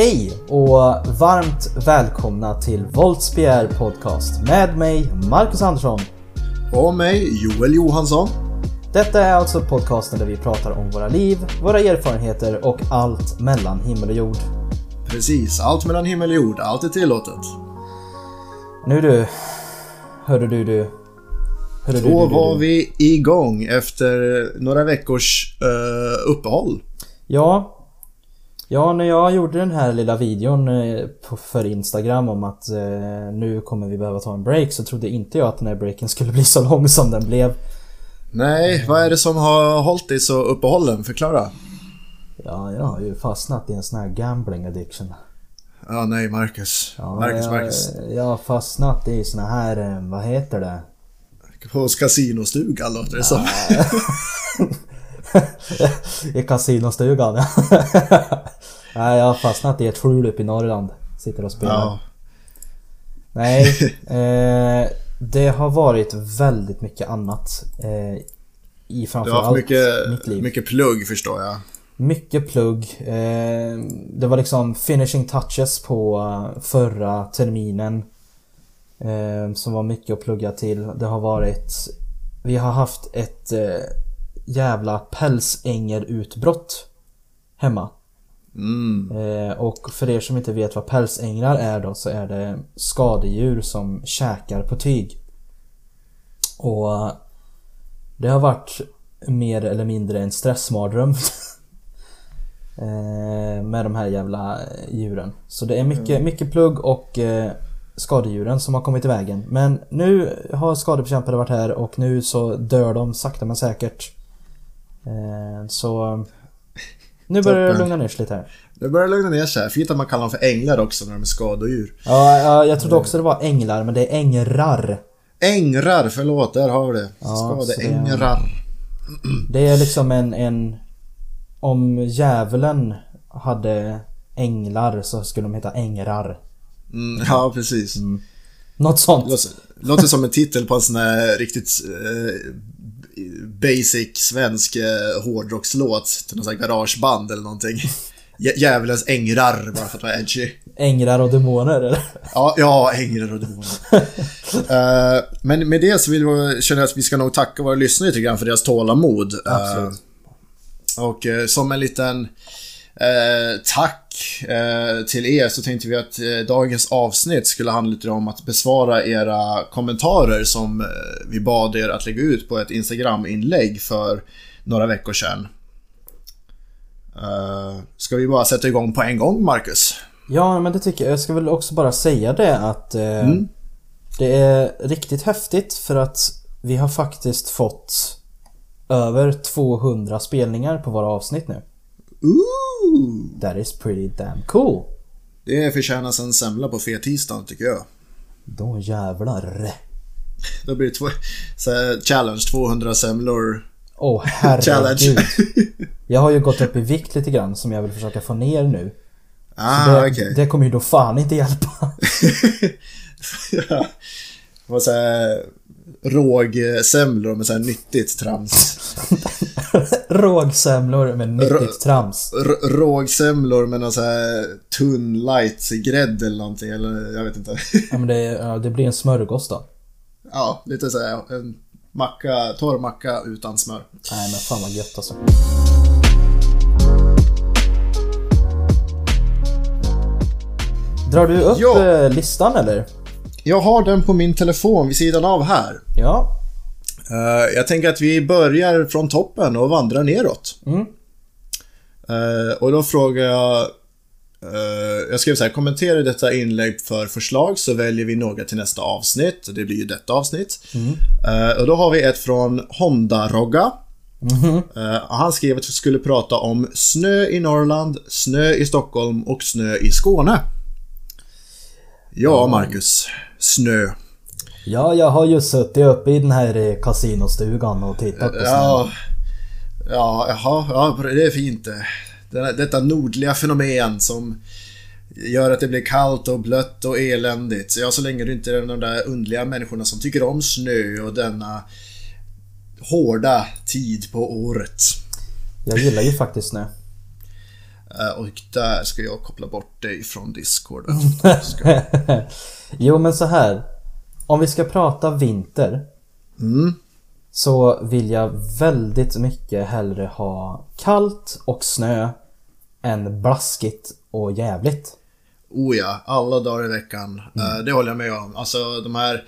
Hej och varmt välkomna till Voltsbjer Podcast med mig Marcus Andersson. Och mig Joel Johansson. Detta är alltså podcasten där vi pratar om våra liv, våra erfarenheter och allt mellan himmel och jord. Precis, allt mellan himmel och jord, allt är tillåtet. Nu du, hörde du du. Hörde Då du, du, var vi igång efter några veckors uh, uppehåll. Ja, Ja, när jag gjorde den här lilla videon eh, för Instagram om att eh, nu kommer vi behöva ta en break så trodde inte jag att den här breaken skulle bli så lång som den blev. Nej, vad är det som har hållit dig så uppehållen? Förklara. Ja, jag har ju fastnat i en sån här gambling addiction. Ja, nej Marcus. Ja, Marcus, jag, Marcus. Jag har fastnat i såna här, eh, vad heter det? På kasinostugan låter det ja. som. I kasinostugan ja. Nej, jag har fastnat i ett skjul uppe i Norrland. Sitter och spelar. Ja. Nej, eh, det har varit väldigt mycket annat. Eh, I framförallt mycket, mitt liv. Mycket plugg förstår jag. Mycket plugg. Eh, det var liksom finishing touches på eh, förra terminen. Eh, som var mycket att plugga till. Det har varit... Vi har haft ett eh, jävla pälsängerutbrott hemma. Mm. Eh, och för er som inte vet vad pälsänglar är då så är det skadedjur som käkar på tyg. Och det har varit mer eller mindre en stressmardröm. eh, med de här jävla djuren. Så det är mycket, mm. mycket plugg och eh, skadedjuren som har kommit i vägen. Men nu har skadebekämpare varit här och nu så dör de sakta men säkert. Så nu börjar det lugna ner sig lite här. Det börjar lugna ner sig. Fint att man kallar dem för änglar också när de är skadedjur. Ja, ja jag trodde också det var änglar, men det är ängrar. Ängrar, förlåt. Där har vi det. Ja, Skadeängrar. Det, det är liksom en, en... Om djävulen hade änglar så skulle de heta ängrar. Mm, ja, precis. Mm. Något sånt. Låter, låter som en titel på en sån här riktigt eh, basic svensk eh, hårdrockslåt till någon sån här garageband eller någonting. Djävulens ängrar bara för att vara edgy. Ängrar och demoner eller? Ja, ja ängrar och demoner. uh, men med det så vill vi, känner jag att vi ska nog tacka våra lyssnare lite grann för deras tålamod. Absolut. Uh, och uh, som en liten Eh, tack eh, till er så tänkte vi att eh, dagens avsnitt skulle handla lite om att besvara era kommentarer som vi bad er att lägga ut på ett Instagram-inlägg för några veckor sedan. Ska vi bara sätta igång på en gång, Marcus? Ja, men det tycker jag. Jag ska väl också bara säga det att mm. det är riktigt häftigt för att vi har faktiskt fått över 200 spelningar på våra avsnitt nu. Ooh! That is pretty damn cool. Det förtjänas en semla på fetisdagen tycker jag. Då jävlar. Då blir det två, så här, challenge 200 semlor. Åh oh, herregud. jag har ju gått upp i vikt lite grann som jag vill försöka få ner nu. Ah, det, okay. det kommer ju då fan inte hjälpa. ja. Vad rågsemlor med så här nyttigt trams. Rågsemlor med nyttigt trams. rågsemlor med någon så här tunn light-grädde eller någonting, eller jag vet inte. ja men det, ja, det blir en smörgås då. Ja, lite så här, en macka, torr macka utan smör. Nej men fan vad gött alltså. Drar du upp jo. Eh, listan eller? Jag har den på min telefon vid sidan av här. Ja. Uh, jag tänker att vi börjar från toppen och vandrar neråt. Mm. Uh, och då frågar jag... Uh, jag skrev så här, kommentera detta inlägg för förslag så väljer vi några till nästa avsnitt. Det blir ju detta avsnitt. Mm. och då har vi ett från Honda-Rogga. Mm. han skrev att vi skulle prata om snö i Norrland, snö i Stockholm och snö i Skåne. Ja, Marcus. Snö. Ja, jag har ju suttit uppe i den här eh, kasinostugan och tittat på snön. Ja, ja, jaha, ja, det är fint det. Detta nordliga fenomen som gör att det blir kallt och blött och eländigt. Så ja, så länge du inte är de där underliga människorna som tycker om snö och denna hårda tid på året. Jag gillar ju faktiskt snö. Eh, och där ska jag koppla bort dig från Discord. jo men så här. Om vi ska prata vinter. Mm. Så vill jag väldigt mycket hellre ha kallt och snö än blaskigt och jävligt. Oh ja, alla dagar i veckan. Mm. det håller jag med om. Alltså de här...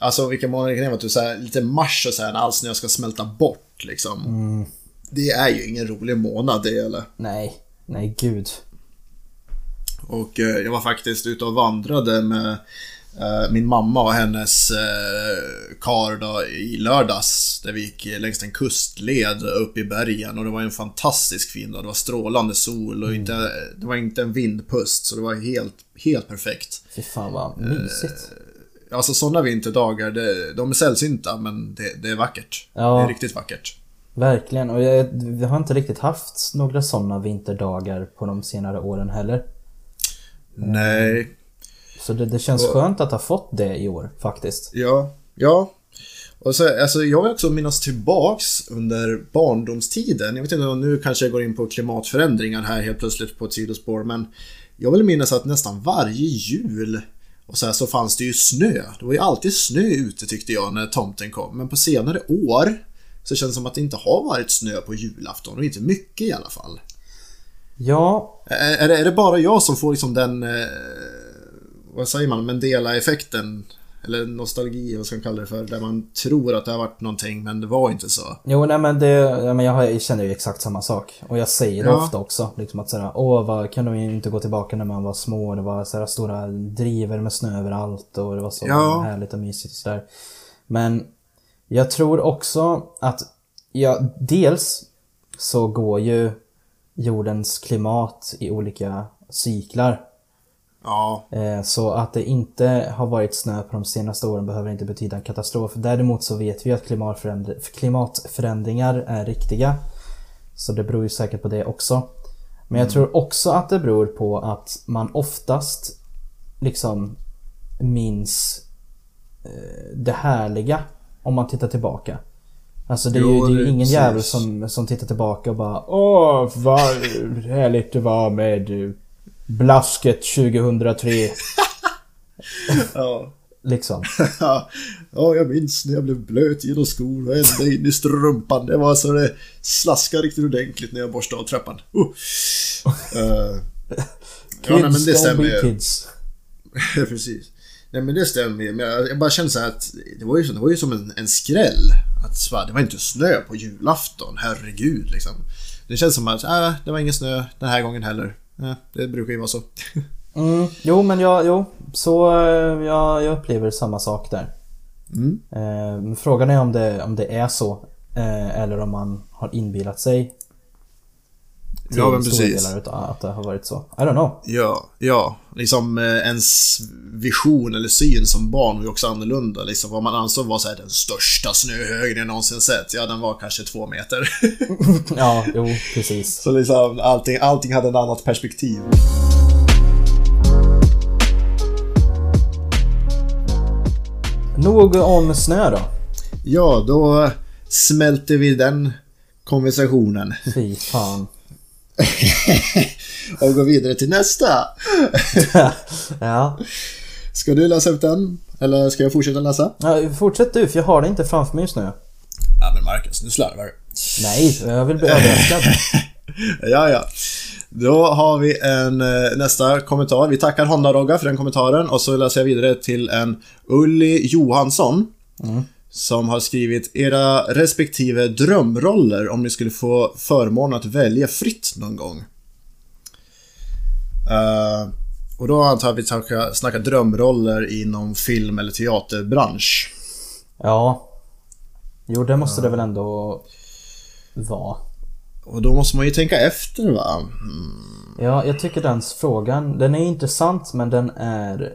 Alltså vilka månader kan det vara? Typ så här, lite mars och så här, när all snö ska smälta bort liksom. Mm. Det är ju ingen rolig månad det eller? Nej, nej gud. Och eh, jag var faktiskt ute och vandrade med eh, min mamma och hennes eh, kar då, i lördags. Där vi gick längs en kustled upp i bergen och det var en fantastisk fin dag. Det var strålande sol och mm. inte, det var inte en vindpust så det var helt, helt perfekt. Fy fan vad mysigt. Alltså sådana vinterdagar, det, de är sällsynta men det, det är vackert. Ja. Det är riktigt vackert. Verkligen, och jag, vi har inte riktigt haft några sådana vinterdagar på de senare åren heller. Nej. Så det, det känns och, skönt att ha fått det i år faktiskt. Ja, ja. Och så, alltså, jag vill också minnas tillbaks under barndomstiden. Jag vet inte om nu kanske jag går in på klimatförändringar här helt plötsligt på ett sidospår. Men jag vill minnas att nästan varje jul och så, här, så fanns det ju snö. Det var ju alltid snö ute tyckte jag när tomten kom. Men på senare år så känns det som att det inte har varit snö på julafton och inte mycket i alla fall. Ja. Är, är, det, är det bara jag som får liksom den, eh, vad säger man, Mandela-effekten? Eller nostalgi, vad ska man kalla det för? Där man tror att det har varit någonting men det var inte så. Jo, nej men det, ja, men jag, har, jag känner ju exakt samma sak. Och jag säger det ja. ofta också. Liksom att sådär, åh vad, kan de inte gå tillbaka när man var små? Det var sådär stora driver med snö överallt och det var så ja. härligt och mysigt och sådär. Men jag tror också att, ja, dels så går ju jordens klimat i olika cyklar. Ja. Eh, så att det inte har varit snö på de senaste åren behöver inte betyda en katastrof. Däremot så vet vi att klimatförändringar är riktiga. Så det beror ju säkert på det också. Men jag mm. tror också att det beror på att man oftast liksom minns eh, det härliga om man tittar tillbaka. Alltså det är jo, ju, det är ju ingen precis. jävel som, som tittar tillbaka och bara Åh vad härligt det var med Blasket 2003. ja. Liksom. ja, jag minns när jag blev blöt genom skor och ända in i strumpan. Det var så det slaskade riktigt ordentligt när jag borstade av trappan. Uh. uh. kids ja, nej, men det stämmer kids. Precis. Nej men det stämmer ju. Men jag bara känner så att det var ju, det var ju som en, en skräll. Att det var inte snö på julafton, herregud liksom. Det känns som att äh, det var ingen snö den här gången heller. Äh, det brukar ju vara så. mm, jo men jag, jo. Så eh, jag, jag upplever samma sak där. Mm. Eh, frågan är om det, om det är så. Eh, eller om man har inbillat sig till ja, men precis. delar utav att det har varit så. I don't know. Ja, ja. Liksom eh, ens vision eller syn som barn var ju också annorlunda. Liksom vad man ansåg var så här, den största snöhögen jag någonsin sett. Ja, den var kanske två meter. ja, jo, precis. Så liksom allting, allting hade ett annat perspektiv. Nog om snö då. Ja, då smälter vi den konversationen. Fy fan. och gå vidare till nästa. ja. Ska du läsa upp den? Eller ska jag fortsätta läsa? Ja, fortsätt du, för jag har det inte framför mig just nu. Ja men Marcus, nu slarvar du. Nej, jag vill bli överraskad. ja, ja. Då har vi en eh, nästa kommentar. Vi tackar Honda Rogga för den kommentaren och så läser jag vidare till en Ulli Johansson. Mm som har skrivit era respektive drömroller om ni skulle få förmånen att välja fritt någon gång. Uh, och då antar jag att vi snackar, snackar drömroller inom film eller teaterbransch. Ja. Jo, det måste uh. det väl ändå vara. Och då måste man ju tänka efter va? Mm. Ja, jag tycker den frågan, den är intressant men den är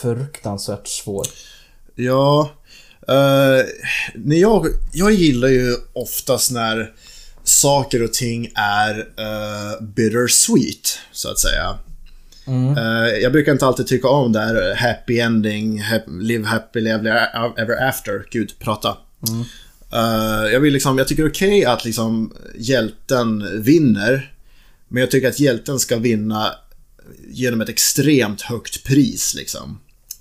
fruktansvärt svår. Ja, Uh, när jag, jag gillar ju oftast när saker och ting är uh, bittersweet, så att säga. Mm. Uh, jag brukar inte alltid tycka om det här happy ending, happy, live happy, live ever after. Gud, prata. Mm. Uh, jag, vill liksom, jag tycker det är okej okay att liksom hjälten vinner. Men jag tycker att hjälten ska vinna genom ett extremt högt pris liksom.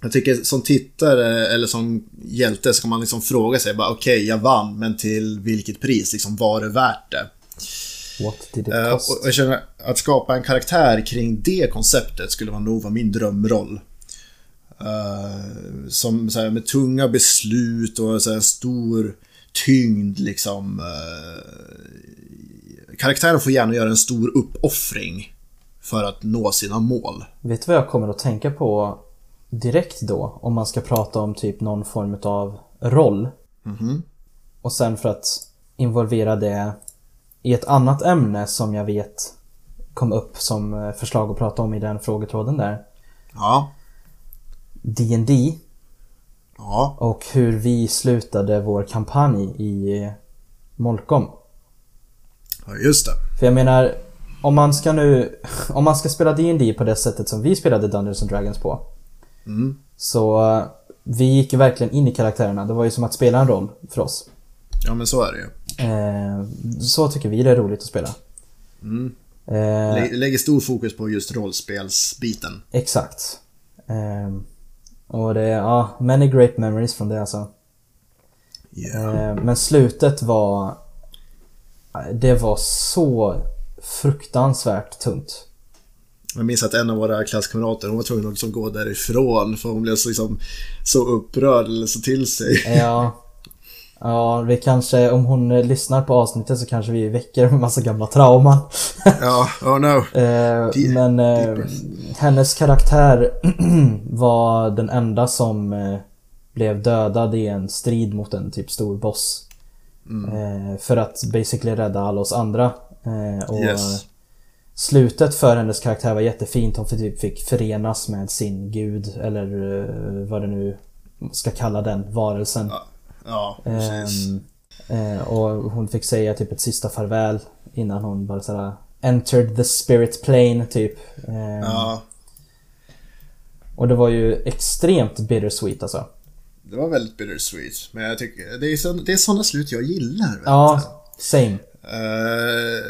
Jag tycker som tittare eller som hjälte ska man liksom fråga sig bara okej, okay, jag vann, men till vilket pris? Liksom, var det värt det? What did it Eh, cost? och jag känner att skapa en karaktär kring det konceptet skulle vara nog vara min drömroll. Eh, som så här, med tunga beslut och så här, stor tyngd liksom. Uh, karaktären får gärna göra en stor uppoffring för att nå sina mål. Vet du vad jag kommer att tänka på direkt då? Om man ska prata om typ någon form av roll. Mhm. Och sen för att involvera det i ett annat ämne som jag vet kom upp som eh, förslag att prata om i den frågetråden där. Ja. D&D Ja. och hur vi slutade vår kampanj i Molkom. ja, just det. För jag menar, om man ska nu... Om man ska spela D&D på det sättet som vi spelade Dungeons and Dragons på. Mm. Så eh, vi gick ju verkligen in i karaktärerna. Det var ju som att spela en roll för oss. Ja, men så är det ju. Eh, så tycker vi det är roligt att spela. Mm. Eh, Lä- Lägger stor fokus på just rollspelsbiten. exakt. Eh, och det är, ja, many great memories från det alltså. Yeah. Men slutet var... Det var så fruktansvärt tungt. Jag minns att en av våra klasskamrater, hon var tvungen att liksom gå därifrån för hon blev så, liksom, så upprörd eller så till sig. Ja. Ja, vi kanske, om hon lyssnar på avsnittet så kanske vi väcker en massa gamla trauman. Ja, oh no. Eh, men eh, hennes karaktär var den enda som eh, blev dödad i en strid mot en typ stor boss. Mm. Eh, för att basically rädda alla oss andra. Eh, och Yes. Slutet för hennes karaktär var jättefint. Hon fick, typ fick förenas med sin gud eller eh, vad det nu ska kalla den varelsen. Ja, ja precis. Ehm, eh, och hon fick säga typ ett sista farväl innan hon bara såhär Entered the spirit plane typ. Ehm, Ja, Och det var ju extremt bittersweet alltså. det var väldigt bittersweet. Men jag tycker, det är, så, det är sådana slut jag gillar. Ja, same. Eh,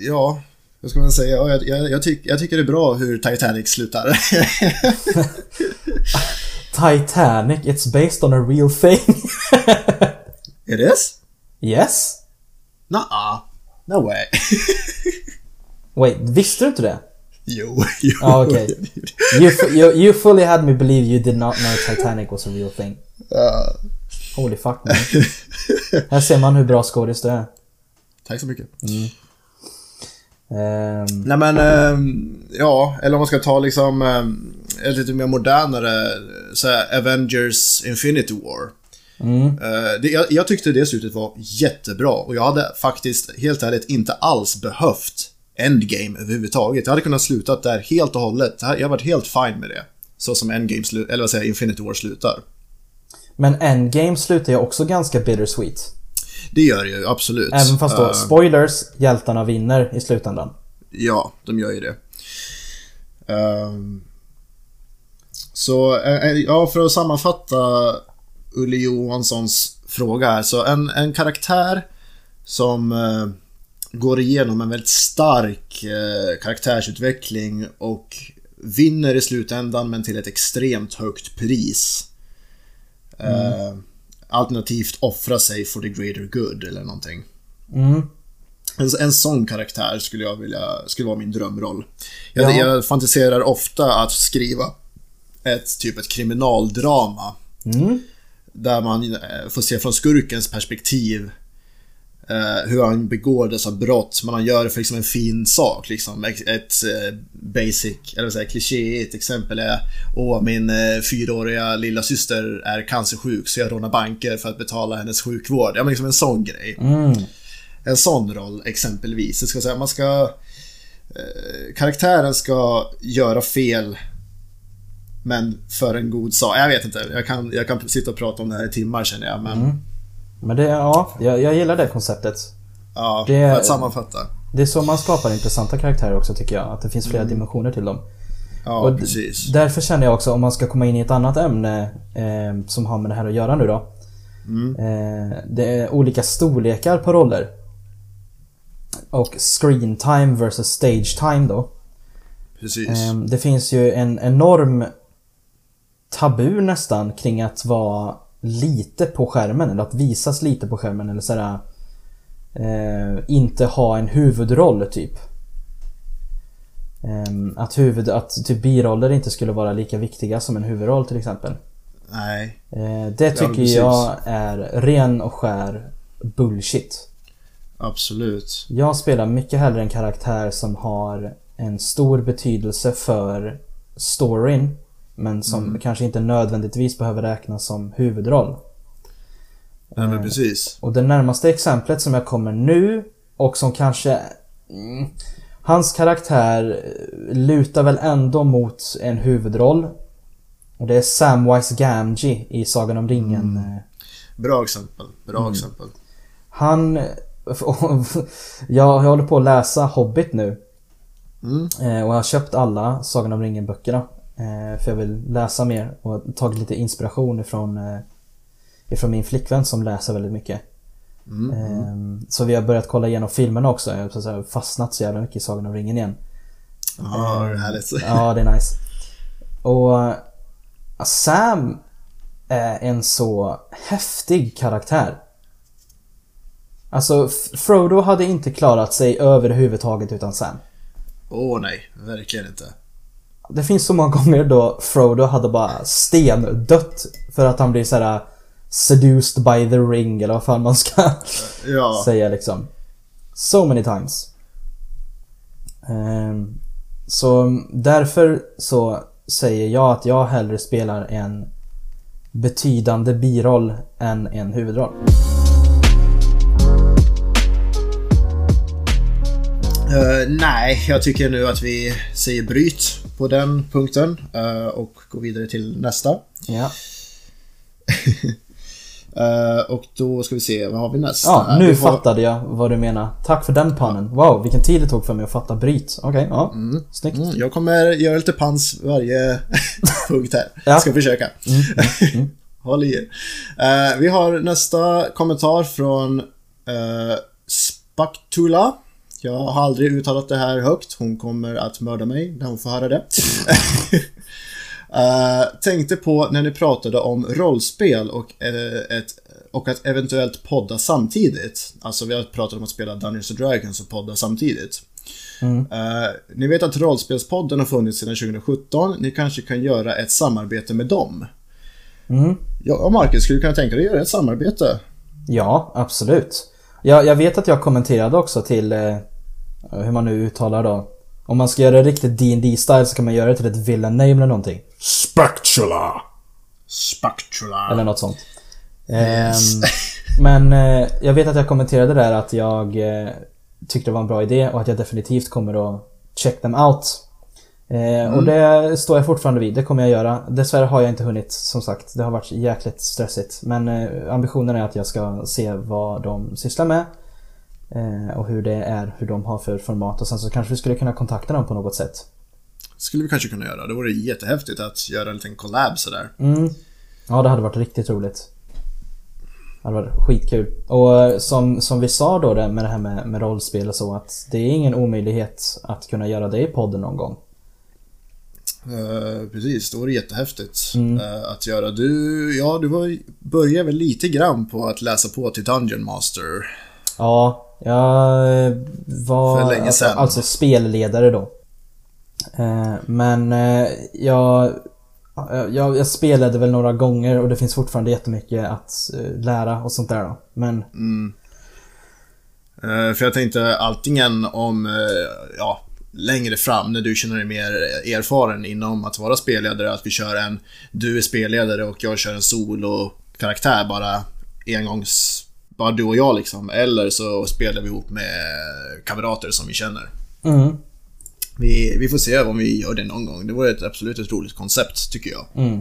ja, vad ska man säga? Ja, jag, jag, jag, tyck, jag tycker det är bra hur Titanic slutar. Titanic, it's based on a real thing. It is? yes? Nah, no way. Wait, visste du inte det? jo, jo. Ah, okej. You, you, you fully had me believe you did not know Titanic was a real thing. Ja, Holy fuck man. Här ser man hur bra skådis du är. tack så mycket. Ehm, Nej men, ehm, ja, eller om man ska ta liksom um, ett lite mer modernare, så här, Avengers Infinity War. mm, Eh, det, jag, jag tyckte det slutet var jättebra och jag hade faktiskt helt ärligt inte alls behövt Endgame överhuvudtaget. Jag hade kunnat sluta där helt och hållet. Jag hade varit helt fine med det. Så som Endgame, eller vad säger Infinity War slutar. Men Endgame slutar ju också ganska bittersweet. Det gör det ju, absolut. Även fast då, Eh, spoilers, hjältarna vinner i slutändan. Ja, de gör ju det. Ehm, så, eh, ja, för att sammanfatta Ulle Johanssons fråga här. Så en, en karaktär som går igenom en väldigt stark karaktärsutveckling och vinner i slutändan men till ett extremt högt pris. Eh, alternativt offra sig for the greater good eller någonting. Mm. En, en sån karaktär skulle jag vilja, skulle vara min drömroll. Jag, Ja. jag fantiserar ofta att skriva ett typ ett kriminaldrama. Mm. Där man eh, får se från skurkens perspektiv hur han begår dessa brott. Men han gör det för liksom en fin sak. Liksom. Ett, eh, basic, eller jag, klichéigt exempel är Åh, min eh, fyraåriga lilla syster är cancersjuk så jag rånar banker för att betala hennes sjukvård. Ja, men liksom en sån grej Mm. en sån roll exempelvis. Det ska säga, man ska... Eh, karaktären ska göra fel men för en god sak. Jag vet inte, jag kan, jag kan sitta och prata om det här i timmar känner jag. Men Mm. Men det, ja, jag, jag gillar det konceptet. ja, Det- för att sammanfatta. Det är så man skapar intressanta karaktärer också tycker jag. Att det finns flera dimensioner till dem. Ja, Och precis. Därför känner jag också om man ska komma in i ett annat ämne eh, som har med det här att göra nu då. Mm. Eh, det är olika storlekar på roller. och screen time versus stage time då. Precis. Ehm, Det finns ju en enorm tabu nästan kring att vara lite på skärmen eller att visas lite på skärmen eller sådär eh, inte ha en huvudroll typ. Ehm, att, huvud, att typ biroller inte skulle vara lika viktiga som en huvudroll till exempel. Nej. Eh, det tycker precis. jag är ren och skär bullshit. Absolut. Jag spelar mycket hellre en karaktär som har en stor betydelse för storyn men som kanske inte nödvändigtvis behöver räknas som huvudroll. Nej Eh. men precis. Och det närmaste exemplet som jag kommer nu och som kanske... Mm, hans karaktär eh, lutar väl ändå mot en huvudroll. Och det är Samwise Gamgee i Sagan om ringen. eh, Bra exempel. Bra Mm. exempel. Han... Jag håller på att läsa Hobbit nu. Mm. Eh, Och jag har köpt alla Sagan om ringen böckerna. eh, För jag vill läsa mer och tagit lite inspiration ifrån eh, Ifrån min flickvän som läser väldigt mycket. Mm. Eh, Så vi har börjat kolla igenom filmerna också. Jag har fastnat så jävla mycket i Sagan om ringen igen. Ja, det är härligt. Ja, det är nice. Och eh, Sam är en så häftig karaktär. Alltså, Frodo hade inte klarat sig överhuvudtaget utan Sam. Åh nej, verkligen inte. Det finns så många gånger då Frodo hade bara stendött för att han blir så här seduced by the ring eller vad fan man ska Ja, säga liksom. So many times. Ehm, så därför så säger jag att jag hellre spelar en betydande biroll än en huvudroll. Eh, nej, jag tycker nu att vi säger bryt på den punkten eh, och går vidare till nästa. Ja, Eh, och då ska vi se, vad har vi nästa? ja nu har- fattade jag vad du menar. Tack för den pannen. Wow, vilken tid det tog för mig att fatta bryt. Okej, ja. Snyggt. Mm, jag kommer göra lite pans varje punkt här. Ja. Mm, Ska försöka. Håll i er. Eh, vi har nästa kommentar från uh, Spaktula. Jag har aldrig uttalat det här högt. Hon kommer att mörda mig när hon får höra det. Eh, tänkte på när ni pratade om rollspel och, eh, ett, och att eventuellt podda samtidigt. Alltså vi har pratat om att spela Dungeons and Dragons och podda samtidigt. Eh, ni vet att Rollspelspodden har funnits sedan 2017. Ni kanske kan göra ett samarbete med dem. Mm. Ja, Marcus, skulle du kunna tänka dig att göra ett samarbete? Ja, absolut. Jag, jag vet att jag kommenterade också till hur man nu uttalar då. Om man ska göra det riktigt dd style så kan man göra det till ett villain name eller någonting. Spectula. Spectula. Eller något sånt. Yes. Ehm, men eh, jag vet att jag kommenterade där att jag eh, tyckte det var en bra idé och att jag definitivt kommer att check them out. Eh, Och det står jag fortfarande vid, det kommer jag göra. Dessvärre har jag inte hunnit, som sagt. Det har varit jäkligt stressigt. Men eh, ambitionen är att jag ska se vad de sysslar med. Eh, och hur det är, hur de har för format. Och sen så kanske vi skulle kunna kontakta dem på något sätt. Skulle vi kanske kunna göra. Det vore jättehäftigt att göra en liten collab sådär. Mm. Ja, det hade varit riktigt roligt. Det hade varit skitkul. Och eh, som, som vi sa då det med det här med, med rollspel och så att det är ingen omöjlighet att kunna göra det i podden någon gång. Eh, precis, det vore jättehäftigt Mm. eh, att göra. Du, ja, du var, började väl lite grann på att läsa på till Dungeon Master. Ja, jag eh, var För länge alltså, sedan. alltså spelledare då. Eh, Men eh, jag, jag, jag spelade väl några gånger och det finns fortfarande jättemycket att lära och sånt där då. Men Mm. För jag tänkte antingen om, ja, längre fram när du känner dig mer erfaren inom att vara spelledare, att vi kör en, du är spelledare och jag kör en solo-karaktär bara engångs, bara du och jag liksom. Eller så spelar vi ihop med kamrater som vi känner. mm, Vi, vi får se om vi gör det någon gång. Det vore ett, absolut ett roligt koncept, tycker jag. Mm,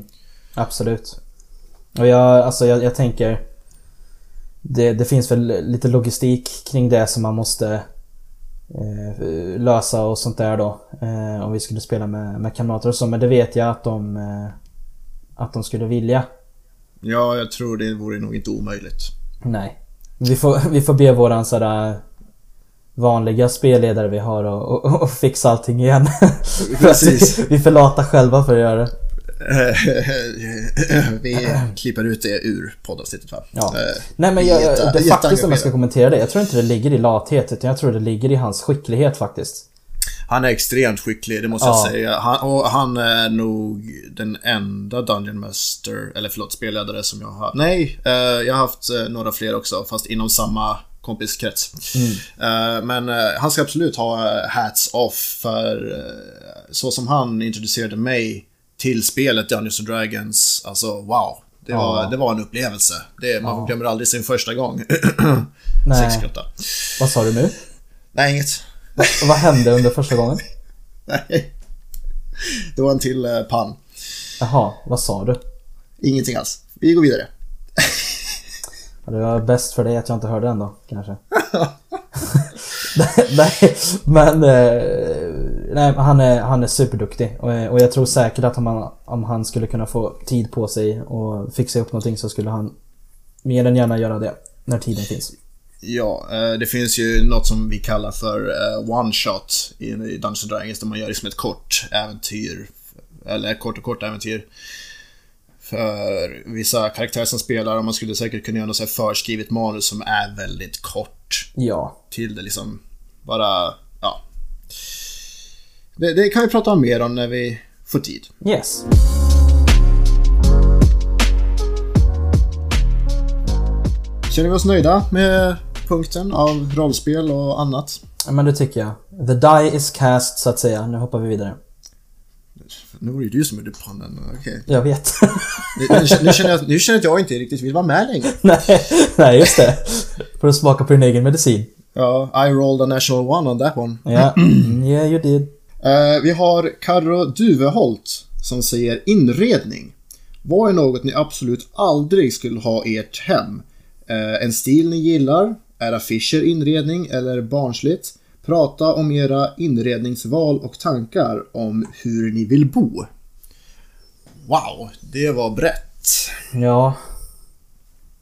absolut. Och jag, alltså jag, jag tänker det, det finns väl lite logistik kring det som man måste eh, lösa och sånt där då. Eh, om vi skulle spela med, med kamrater och så. Men det vet jag att de, eh, att de skulle vilja. Ja, jag tror det vore nog inte omöjligt. Nej. Vi får, vi får be våran sådär vanliga spelledare vi har och, och, och fixa allting igen. Precis. vi är för lata själva för att göra det. vi klipper ut det ur poddavsnittet va? Ja. Eh, Nej men jag, jätte- det faktiskt om jag ska kommentera det. Jag tror inte det ligger i lathet utan jag tror det ligger i hans skicklighet faktiskt. Han är extremt skicklig, det måste Ja. jag säga. Han, och han är nog den enda Dungeon Master, eller förlåt, spelledare som jag har Nej, eh, jag har haft eh, några fler också, fast inom samma kompiskrets. Eh, men eh, han ska absolut ha hats off för så som han introducerade mig till spelet Dungeons and Dragons, alltså wow. Det var, Ja. det var en upplevelse. Det, man glömmer aldrig sin första gång. Nej. 68. Vad sa du nu? Nej, inget. Vad hände under första gången? Nej. Det var en till eh, pann. Jaha, vad sa du? Ingenting alls. Vi går vidare. Ja, Det var bäst för dig att jag inte hörde den då, kanske. nej, men... Eh, nej, han är, han är superduktig. Och, eh, och jag tror säkert att om han, om han skulle kunna få tid på sig och fixa upp någonting så skulle han mer än gärna göra det. När tiden finns. Ja, eh, det finns ju något som vi kallar för eh, one shot i Dungeons and Dragons där man gör liksom ett kort äventyr. Eller kort och kort äventyr. För vissa karaktärer som spelar och man skulle säkert kunna göra något så förskrivet manus som är väldigt kort Ja. till det liksom. Bara, ja. Det, det kan vi prata om mer om när vi får tid. Yes. Känner vi oss nöjda med punkten av rollspel och annat? Ja, men det tycker jag. The die is cast så att säga. Nu hoppar vi vidare. Nu var det ju du som gjorde pannen, okej. Jag vet. Nu, känner jag, nu känner jag att jag inte riktigt vill vara med längre. nej, nej, just det. Får du smaka på din egen medicin. Ja, I rolled a national one on that one. Ja. Mm, Yeah, you did. Eh, vi har Karro Duveholt som säger inredning. Vad är något ni absolut aldrig skulle ha i ert hem? Eh, en stil ni gillar? Är affischer inredning eller barnsligt? Prata om era inredningsval och tankar om hur ni vill bo. Wow, det var brett. Ja.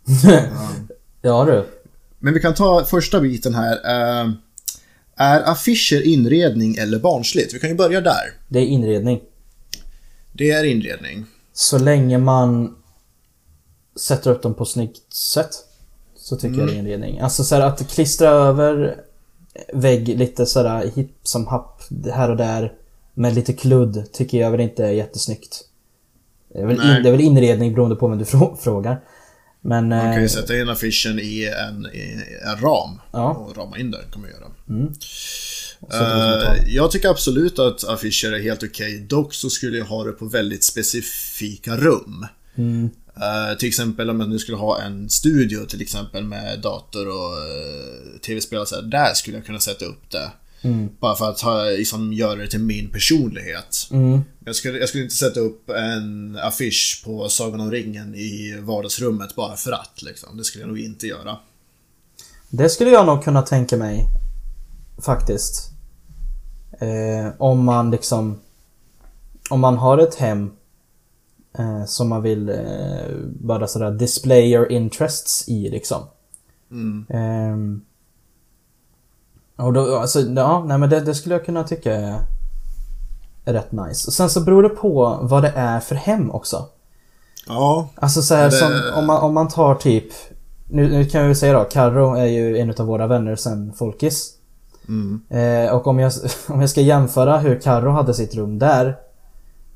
ja du. Men vi kan ta första biten här. Eh, är affischer inredning eller barnsligt? Vi kan ju börja där. Det är inredning. Det är inredning. Så länge man sätter upp dem på snyggt sätt. Så tycker jag det är inredning. Alltså så här att klistra över vägg lite sådär hipp som happ här och där. Med lite kludd tycker jag väl inte är jättesnyggt. Det är väl, in, det är väl inredning beroende på vem du frå- frågar. Men... Man kan ju eh, sätta in affischen i en, i en ram Ja. och rama in där kan man göra. tal. Eh, jag tycker absolut att affischer är helt okej. Dock så skulle jag ha det på väldigt specifika rum. Mm. Eh, till exempel om jag nu skulle ha en studio till exempel med dator och uh, tv-spel och så här, Där skulle jag kunna sätta upp det. Mm. Bara för att ha, liksom, göra det till min personlighet. Mm. Jag skulle, jag skulle inte sätta upp en affisch på Sagan om ringen i vardagsrummet bara för att. Liksom. Det skulle jag nog inte göra. Det skulle jag nog kunna tänka mig. Faktiskt. Eh, om man liksom... Om man har ett hem som man vill eh, bara sådär display your interests i liksom. Mm. Ehm, och då, alltså, ja, nej men det, det skulle jag kunna tycka är, rätt nice. Och sen så beror det på vad det är för hem också. Ja, Alltså så här, det- som, om, man, om man tar typ nu, nu kan vi säga då, Carro är ju en av våra vänner sen Folkis. mm. Eh, och om jag, om jag ska jämföra hur Carro hade sitt rum där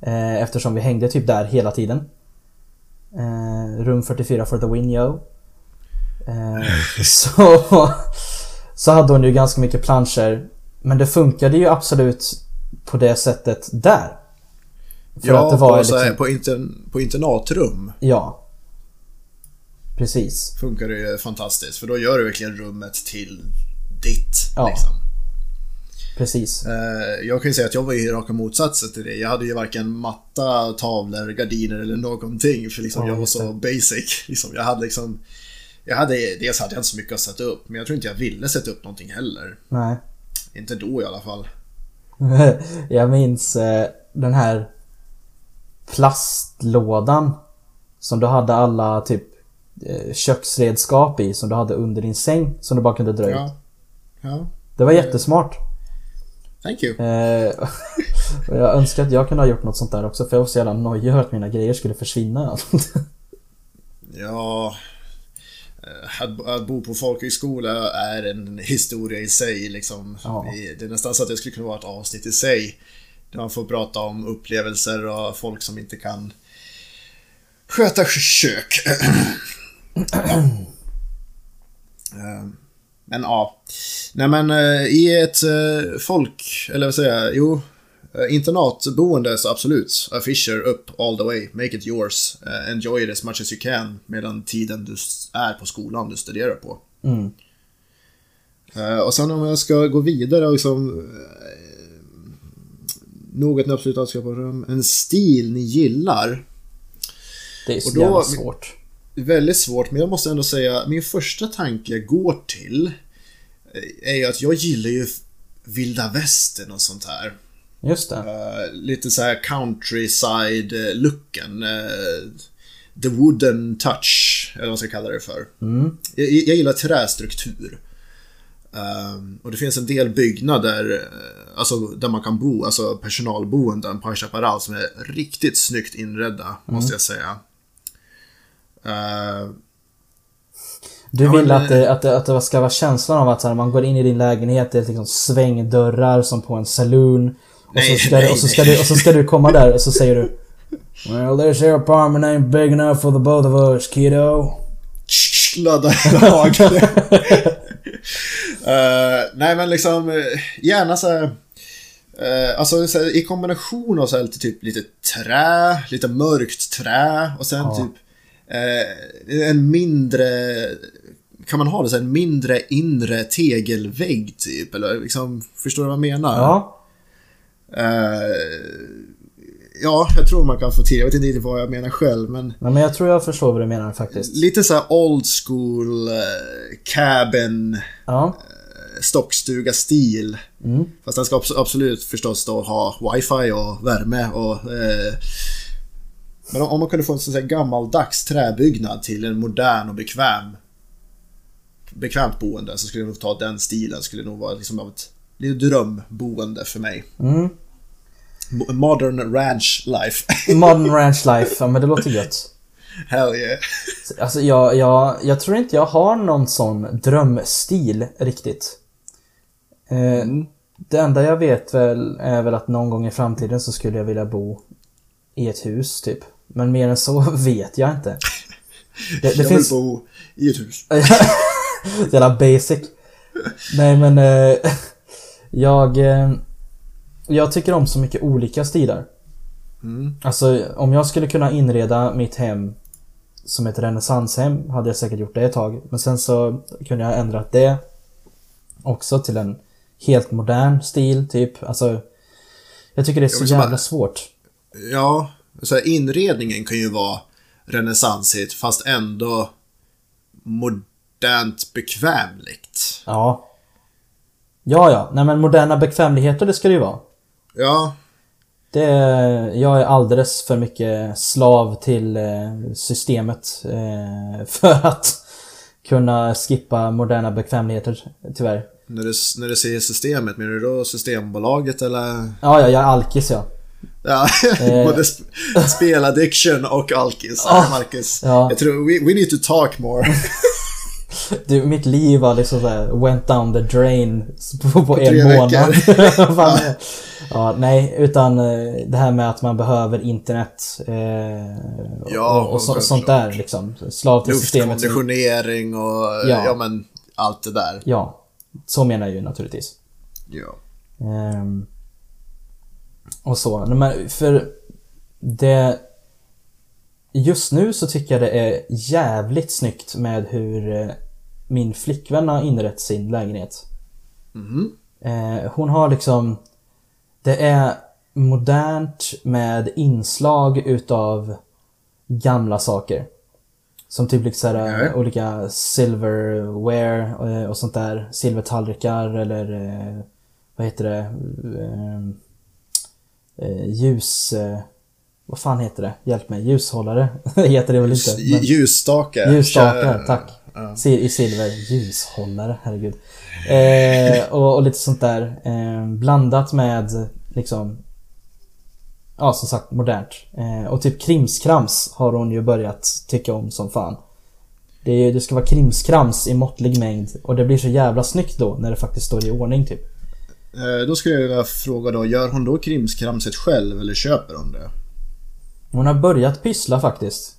eh, Eftersom vi hängde typ där hela tiden eh, Rum 44 for the win yo eh, Så Så hade hon ju ganska mycket planscher Men det funkade ju absolut på det sättet där För ja att det var på, så här, liksom, på, inter, på internatrum Ja Precis funkar det ju fantastiskt. För då gör du verkligen rummet till ditt. Ja. Liksom. Precis Eh, jag kan ju säga att jag var ju raka motsatsen till det. Jag hade ju varken matta, tavlor, gardiner eller någonting. För liksom Ja, jag var så basic. Liksom, jag hade liksom... Jag hade, dels hade jag inte så mycket att sätta upp, men jag tror inte jag ville sätta upp någonting heller. Nej Inte då i alla fall. Jag minns eh, den här plastlådan som du hade alla typ eh, köksredskap i som du hade under din säng som du bara kunde dra ut. Ja. Ja. Det var jättesmart. Thank you. Eh, jag önskar att jag kunde ha gjort något sånt där också för jag var så jävla nojig över att mina grejer skulle försvinna. Ja... eh, Att, att bo på folkhögskola är en historia i sig liksom. Ja. Det- är nästan så att det skulle kunna vara ett avsnitt i sig. Där man får prata om upplevelser och folk som inte kan sköta kök. Eh, Men ja. Nej men eh, i ett eh, folk, eller vad säger jag, jo. eh, Internatboende så absolut. A Fisher upp all the way. Make it yours. Enjoy it as much as you can medan tiden du är på skolan du studerar på. Mm. Och sen om jag ska gå vidare och liksom... Något ni absolut på rum. En stil ni gillar. Det är så Och då- jävla svårt. Väldigt svårt, men jag måste ändå säga min första tanke går till eh, är ju att jag gillar ju vilda västern och sånt här. Just det. Eh, lite så här countryside-looken. the wooden touch, eller vad man ska kalla det för. Mm. Jag, jag gillar trästruktur. Ehm, och det finns en del byggnader alltså, där man kan bo, alltså personalboenden på Chaparral som är riktigt snyggt inredda, måste jag säga. Ehm, Du vill men, att, det, att, det, att det ska vara känslan av att så här, man går in i din lägenhet, det är liksom svängdörrar som på en saloon. Och, Nej, så ska, nej, du, och, så ska nej. du, och så ska du komma där och så säger du Well this here apartment ain't big enough for the both of us kiddo. Ladda lag. Eh, nej men liksom, eh, gärna så här, eh, alltså så här, i kombination av så här, lite, typ, lite trä, lite mörkt trä och sen Ja. typ eh, en mindre, kan man ha det så här, en mindre inre tegelvägg typ? Eller liksom, förstår du vad jag menar? Ja. Eh, ja, jag tror man kan få till, jag vet inte riktigt vad jag menar själv men Nej, men jag tror jag förstår vad du menar faktiskt. Lite så här old school eh, cabin Ja. stockstuga-stil. Mm. Fast den ska abs- absolut förstås då ha wifi och värme och... Eh, men om, om man kunde få en sån här gammaldags träbyggnad till en modern och bekväm bekvämt boende så skulle jag nog ta den stilen. Skulle nog vara liksom av ett lite drömboende för mig. Mm. Mo- Modern ranch life. Modern Ranch Life, ja men det låter gött. Hell yeah. Alltså jag, jag, jag tror inte jag har någon sån drömstil riktigt. Eh, Det enda jag vet väl är väl att någon gång i framtiden så skulle jag vilja bo i ett hus typ. Men mer än så vet jag inte. Det, det jag finns... bo i ett hus. Jävla basic. Nej men eh, jag... Eh, jag tycker om så mycket olika stilar. Mm. Alltså om jag skulle kunna inreda mitt hem som ett renässanshem hade jag säkert gjort det ett tag. Men sen så kunde jag ändrat det också till en helt modern stil typ. Alltså jag tycker det är så jävla bara- svårt. Ja, så här, inredningen kan ju vara renässansigt fast ändå modernt bekvämligt. Ja. Ja, ja. Nej men moderna bekvämligheter det ska det ju vara. Ja, Det, jag är alldeles för mycket slav till eh, systemet eh, för att kunna skippa moderna bekvämligheter, tyvärr. när du, när du säger systemet, menar du då Systembolaget eller? Ja, ja, jag är alkis ja. Ja, Eh. både sp speladdiction och alkis. Ah, Marcus. ja. Jag tror, we, we need to talk more. Du, mitt liv var liksom såhär, went down the drain på, på, en månad. Fan, ja, nej, utan eh, det här med att man behöver internet eh, Ja, och, och så, sånt där liksom. Slav till systemet. Luftkonditionering och Ja. ja. men allt det där. Ja, så menar jag ju naturligtvis. Ja. Ehm, och så. Men för det... Just nu så tycker jag det är jävligt snyggt med hur eh, min flickvän har inrett sin lägenhet. Eh, hon har liksom... Det är modernt med inslag utav gamla saker. Som typ liksom Okej. olika silverware och, och sånt där. Silvertallrikar eller vad heter det? Eh, ljus... Eh, vad fan heter det? Hjälp mig. Ljushållare heter det väl inte? Ljusstakar. Ljusstakar, Kär- tack. Ja. I silver. Ljushållare, herregud. Eh, och, och lite sånt där. Eh, blandat med liksom... Ja, som sagt modernt. Eh, och typ krimskrams har hon ju börjat tycka om som fan. Det, är, det ska vara krimskrams i måttlig mängd och det blir så jävla snyggt då när det faktiskt står i ordning typ. Eh, Då skulle jag vilja fråga då, gör hon då krimskramset själv eller köper hon det? Hon har börjat pyssla faktiskt.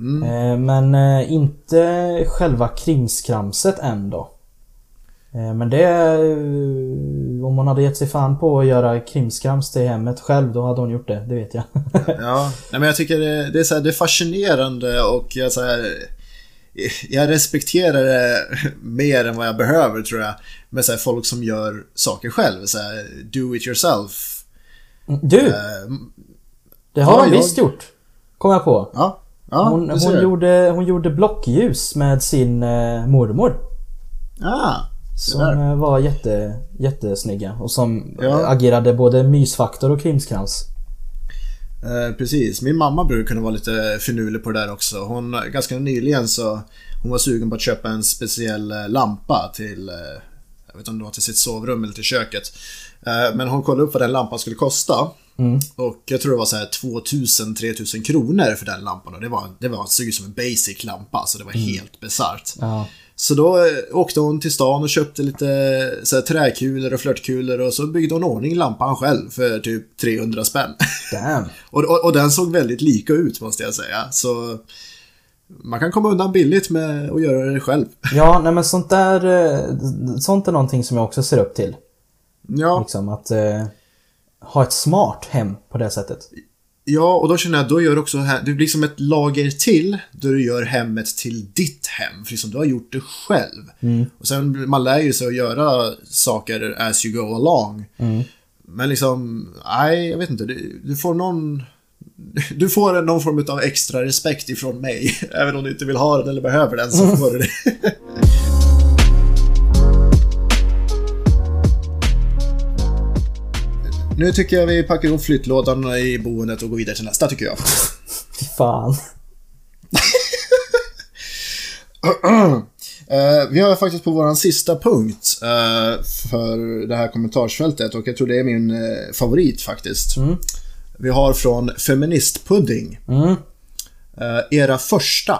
Mm. Eh, men eh, inte själva krimskramset än då. Men det... Om hon hade gett sig fan på att göra krimskrams till hemmet själv, då hade hon gjort det. Det vet jag. Ja, nej, men jag tycker det, det, är, så här, det är fascinerande och jag, så här, jag respekterar det mer än vad jag behöver tror jag. Med så här, folk som gör saker själv. Så här, do it yourself. Du! Eh, Det har ja, jag- visst gjort. Kom jag på. Ja, ja Hon, hon, gjorde, hon gjorde blockljus med sin eh, mormor. Ah, Som eh, var jätte, jättesnygga och som Ja. agerade både mysfaktor och krimskrams. Eh, precis, min mamma brukar kunna vara lite finurlig på det där också. Hon, ganska nyligen så hon var sugen på att köpa en speciell eh, lampa till, jag vet inte om det var till sitt sovrum eller till köket. Eh, men hon kollade upp vad den lampan skulle kosta. Mm. Och jag tror det var så här 2000-3000 kronor för den lampan. Och det, var, det var, såg ut som en basic lampa, så det var helt bisarrt. Ja. Så då eh, åkte hon till stan och köpte lite så här, träkulor och flörtkulor och så byggde hon ordning lampan själv för typ 300 spänn. Damn. Och, och, och den såg väldigt lika ut måste jag säga. Så man kan komma undan billigt med att göra det själv. Ja, nej men sånt där... eh, Sånt är någonting som jag också ser upp till. Ja, Liksom att eh, ha ett smart hem på det sättet. ja och då känner jag att då gör också här, det blir som ett lager till då du gör hemmet till ditt hem. För liksom du har gjort det själv. Och sen man lär ju sig att göra saker as you go along. Men liksom, nej, jag vet inte. Du, du får någon... Du får någon form av extra respekt ifrån mig. Även om du inte vill ha den eller behöver den så får du det. Nu tycker jag vi packar ihop flyttlådan i boendet och går vidare till nästa tycker jag. Fy fan. Eh, vi har faktiskt på våran sista punkt eh, för det här kommentarsfältet och jag tror det är min eh, favorit faktiskt. Vi har från Feministpudding. Mm. Eh, era första.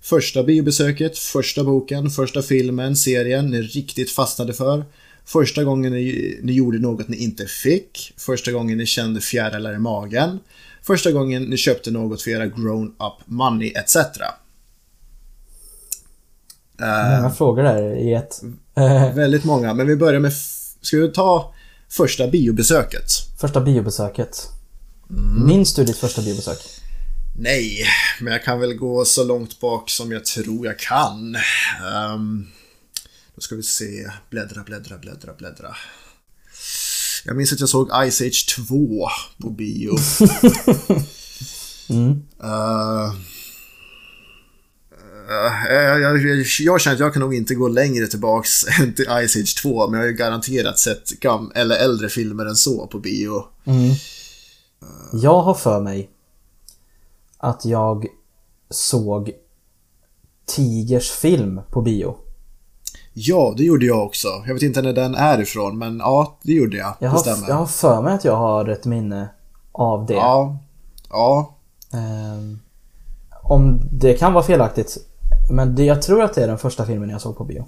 Första biobesöket, första boken, första filmen, serien ni riktigt fastnade för. Första gången ni, ni gjorde något ni inte fick. Första gången ni kände fjärilar i magen. Första gången ni köpte något för era grown-up money etc. Eh, Många frågor där i ett. Väldigt många, men vi börjar med... Ska vi ta första biobesöket? första biobesöket. Mm. Minns du ditt första biobesök? Nej, men jag kan väl gå så långt bak som jag tror jag kan. Ehm, då ska vi se. Bläddra, bläddra, bläddra, bläddra. Jag minns att jag såg Ice Age 2 på bio. Eh, eh, jag, jag, jag känner att jag kan nog inte gå längre tillbaks än till Ice Age 2, men jag har ju garanterat sett gam- eller äldre filmer än så på bio. Jag har för mig att jag såg Tigers film på bio. Ja, det gjorde jag också. Jag vet inte när den är ifrån, men ja, det gjorde jag. Jag har, jag har för mig att jag har ett minne av det. Ja. Ja. Ehm, om det kan vara felaktigt. Men det, jag tror att det är den första filmen jag såg på bio.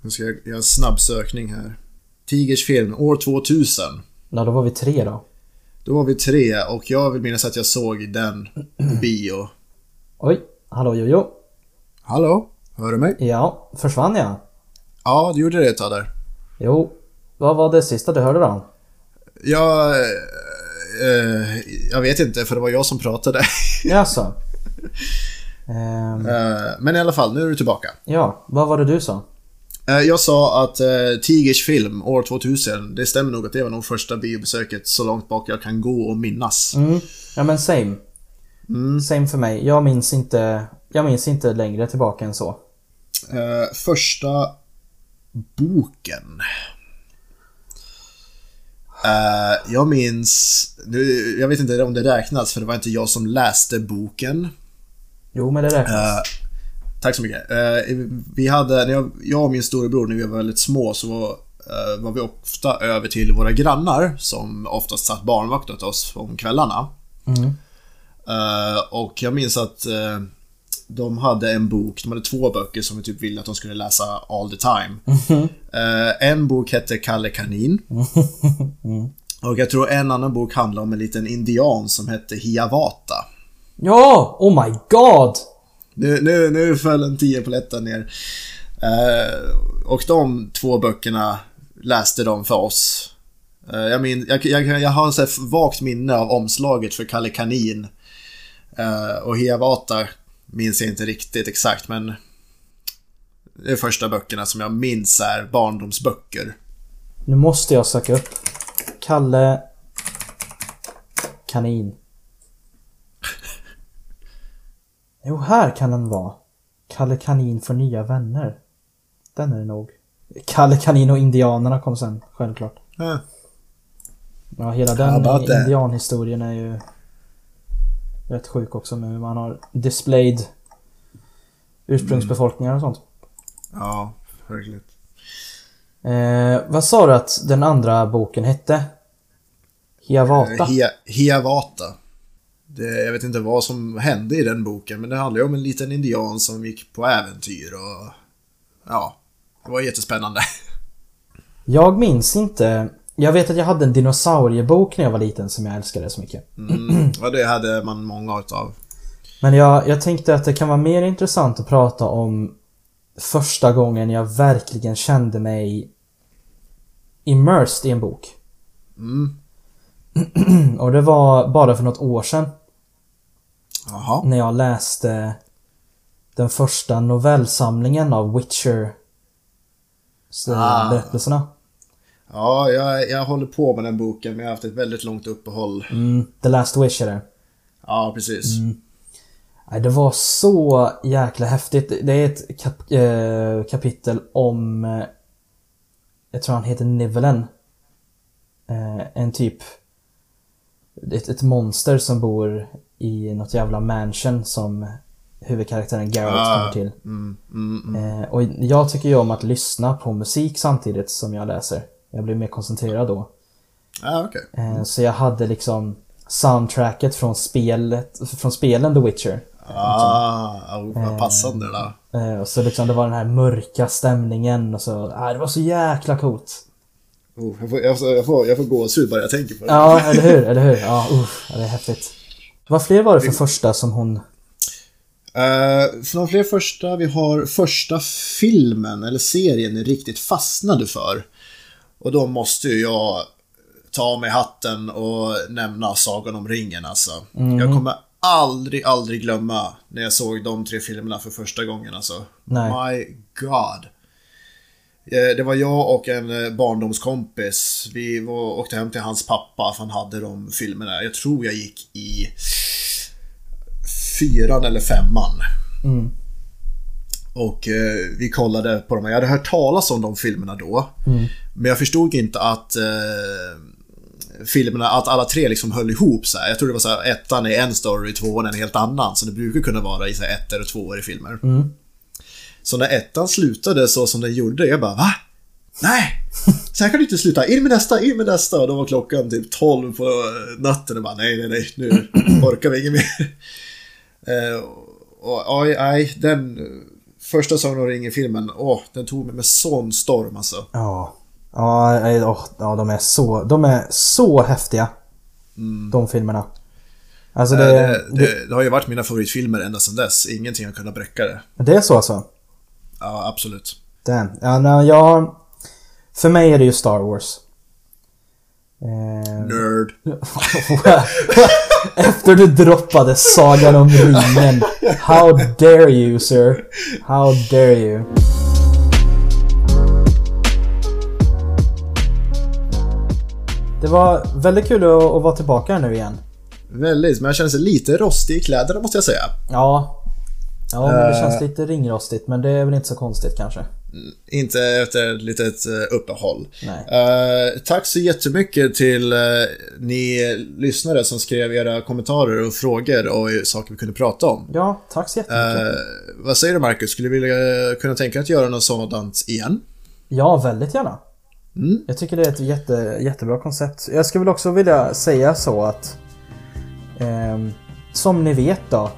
Nu ska jag göra en snabb sökning här. Tigers film, år 2000. Ja, då var vi tre då. Då var vi tre och jag vill minnas att jag såg den bio. Oj, hallå Jojo. Hallå? Hör du mig? Ja, försvann jag? Ja, du gjorde det ett tag där. Jo, vad var det sista du hörde då? Jag... eh, jag vet inte, för det var jag som pratade. Jaså? Eh, men i alla fall, nu är du tillbaka. ja, vad var det du sa? Eh, jag sa att uh, Tigers film, år 2000, det stämmer nog att det var nog första biobesöket så långt bak jag kan gå och minnas. Mm, ja men same. Same för mig. Jag minns inte, jag minns inte längre tillbaka än så. Eh, första boken. Eh, jag minns... Nu, jag vet inte om det räknas för det var inte jag som läste boken. Jo men det räknas. Eh, Tack så mycket. Eh, vi hade, när jag, och min storebror, när vi var väldigt små, så var, eh, var vi ofta över till våra grannar som oftast satt barnvakt åt oss om kvällarna. Mm. Eh, och jag minns att de hade en bok, de hade två böcker som vi typ ville att de skulle läsa all the time. Eh, en bok hette Kalle Kanin. Och jag tror en annan bok handlar om en liten indian som hette Hiawatha. Ja! Oh my god! Nu, nu, nu föll en tio på lätten ner. Eh, och de två böckerna läste de för oss. Eh, jag, min, jag, jag, jag har så vagt minne av omslaget för Kalle Kanin. Eh, och Hiawatha minns jag inte riktigt exakt men det är första böckerna som jag minns är barndomsböcker. Nu måste jag söka upp Kalle Kanin. Jo, här kan den vara. Kalle Kanin för nya vänner. Den är det nog. Kalle Kanin och Indianerna kom sen, självklart. Eh, Ja, hela den indianhistorien är ju rätt sjuk också med hur man har displayed ursprungsbefolkningar och sånt. ja, verkligen. Eh, vad sa du att den andra boken hette? Hiawatha? Eh, Hia- Hiawatha. Det, jag vet inte vad som hände i den boken, men det handlar ju om en liten indian som gick på äventyr och... Ja, det var jättespännande. Jag minns inte. Jag vet att jag hade en dinosauriebok när jag var liten som jag älskade så mycket. Mm, och det hade man många utav. Men jag, jag tänkte att det kan vara mer intressant att prata om första gången jag verkligen kände mig immersed i en bok. Mm. Och det var bara för något år sedan Jaha. när jag läste den första novellsamlingen av Witcher Ah. berättelserna. Ja, jag, jag håller på med den boken, men jag har haft ett väldigt långt uppehåll. Mm, The Last Wish är det. Ja, precis. Nej, det var så jäkla häftigt. Det är ett kap eh, kapitel om... Eh, jag tror han heter Nivelen. Eh, en typ... Ett, ett monster som bor i något jävla mansion som huvudkaraktären Garrett Ah. kommer till. Mm, mm, mm. Eh, och jag tycker ju om att lyssna på musik samtidigt som jag läser. Jag blir mer koncentrerad då. Ja, okej. Eh, så jag hade liksom soundtracket från spelet, från spelen The Witcher. Ah, oh, vad passande där. Eh, och så liksom det var den här mörka stämningen och så, ah, det var så jäkla coolt. Oh, jag, får, jag, får, jag, får, jag får gåshud bara jag tänker på det. Ja, eller hur, eller hur? Ja, ja, det är häftigt. Vad fler var det för första som hon... Uh, för de fler första, vi har första filmen eller serien ni riktigt fastnade för. Och då måste ju jag ta av mig hatten och nämna Sagan om ringen alltså. Jag kommer aldrig, aldrig glömma när jag såg de tre filmerna för första gången alltså. Nej. My God. Eh, Det var jag och en eh, barndomskompis. Vi var, åkte hem till hans pappa för han hade de filmerna. Jag tror jag gick i fyran eller femman. Mm. Och eh, vi kollade på dem. Jag hade hört talas om de filmerna då. Men jag förstod inte att eh, filmerna, att alla tre liksom höll ihop så här. Jag tror det var så här, ettan är en story, tvåan är en helt annan. Så det brukar kunna vara i så här, ettor och tvåor i filmer. Mm. Så när ettan slutade så som den gjorde, jag bara va? Nej! Så här kan du inte sluta. In med nästa, in med nästa. Och då var klockan typ 12 på eh, natten och bara nej, nej, nej, nu orkar vi inget mer. Eh, och oj, nej, den eh, första Sagan om ringen-filmen, åh, den tog mig med sån storm alltså. Ja. Ja, åh, ja de är så, de är så häftiga. De filmerna. Alltså det, det, det, det, det har ju varit mina favoritfilmer ända sedan dess. Ingenting har kunnat bräcka det. det är så alltså? Ja, absolut. Damn. Ja, nej, jag... För mig är det ju Star Wars. Eh, Nerd. Efter du droppade Sagan om ringen. How dare you sir? How dare you? Det var väldigt kul att, vara tillbaka nu igen. Väldigt, men jag känner sig lite rostig i kläderna måste jag säga. Ja. Ja, men det Eh. känns lite ringrostigt men det är väl inte så konstigt kanske. Inte efter ett litet eh, uppehåll. Eh, tack så jättemycket till eh, ni lyssnare som skrev era kommentarer och frågor och saker vi kunde prata om. Ja, tack så jättemycket. Eh, vad säger du Marcus? Skulle du vilja kunna tänka dig att göra något sådant igen? Ja, väldigt gärna. Mm. Jag tycker det är ett jätte, jättebra koncept. Jag skulle väl också vilja säga så att ehm, som ni vet då,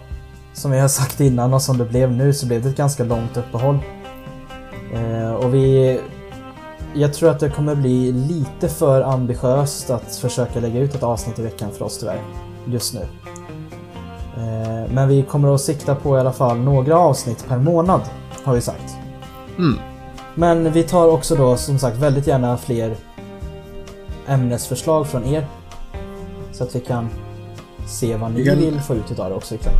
som vi har sagt innan och som det blev nu så blev det ett ganska långt uppehåll. Eh, och vi... Jag tror att det kommer bli lite för ambitiöst att försöka lägga ut ett avsnitt i veckan för oss tyvärr. Just nu. Eh, men vi kommer att sikta på i alla fall några avsnitt per månad, har vi sagt. Mm. Men vi tar också då som sagt väldigt gärna fler ämnesförslag från er. Så att vi kan se vad ni vill få ut utav det också ikväll.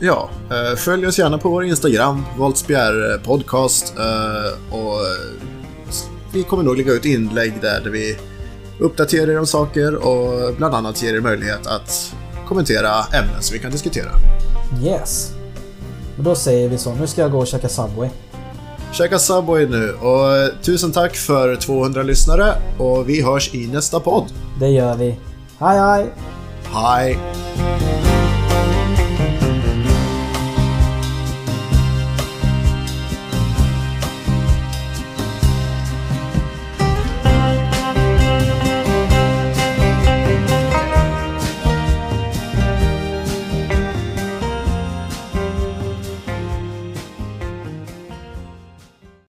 Ja, eh, följ oss gärna på vår Instagram, Voltsbjer podcast. eh, Och eh, vi kommer nog lägga ut inlägg där, vi uppdaterar er om saker och bland annat ger er möjlighet att kommentera ämnen som vi kan diskutera. Yes! Och då säger vi så, nu ska jag gå och käka Subway. Käka Subway nu och eh, tusen tack för 200 lyssnare och vi hörs i nästa podd. Det gör vi. Hej hej! Hej!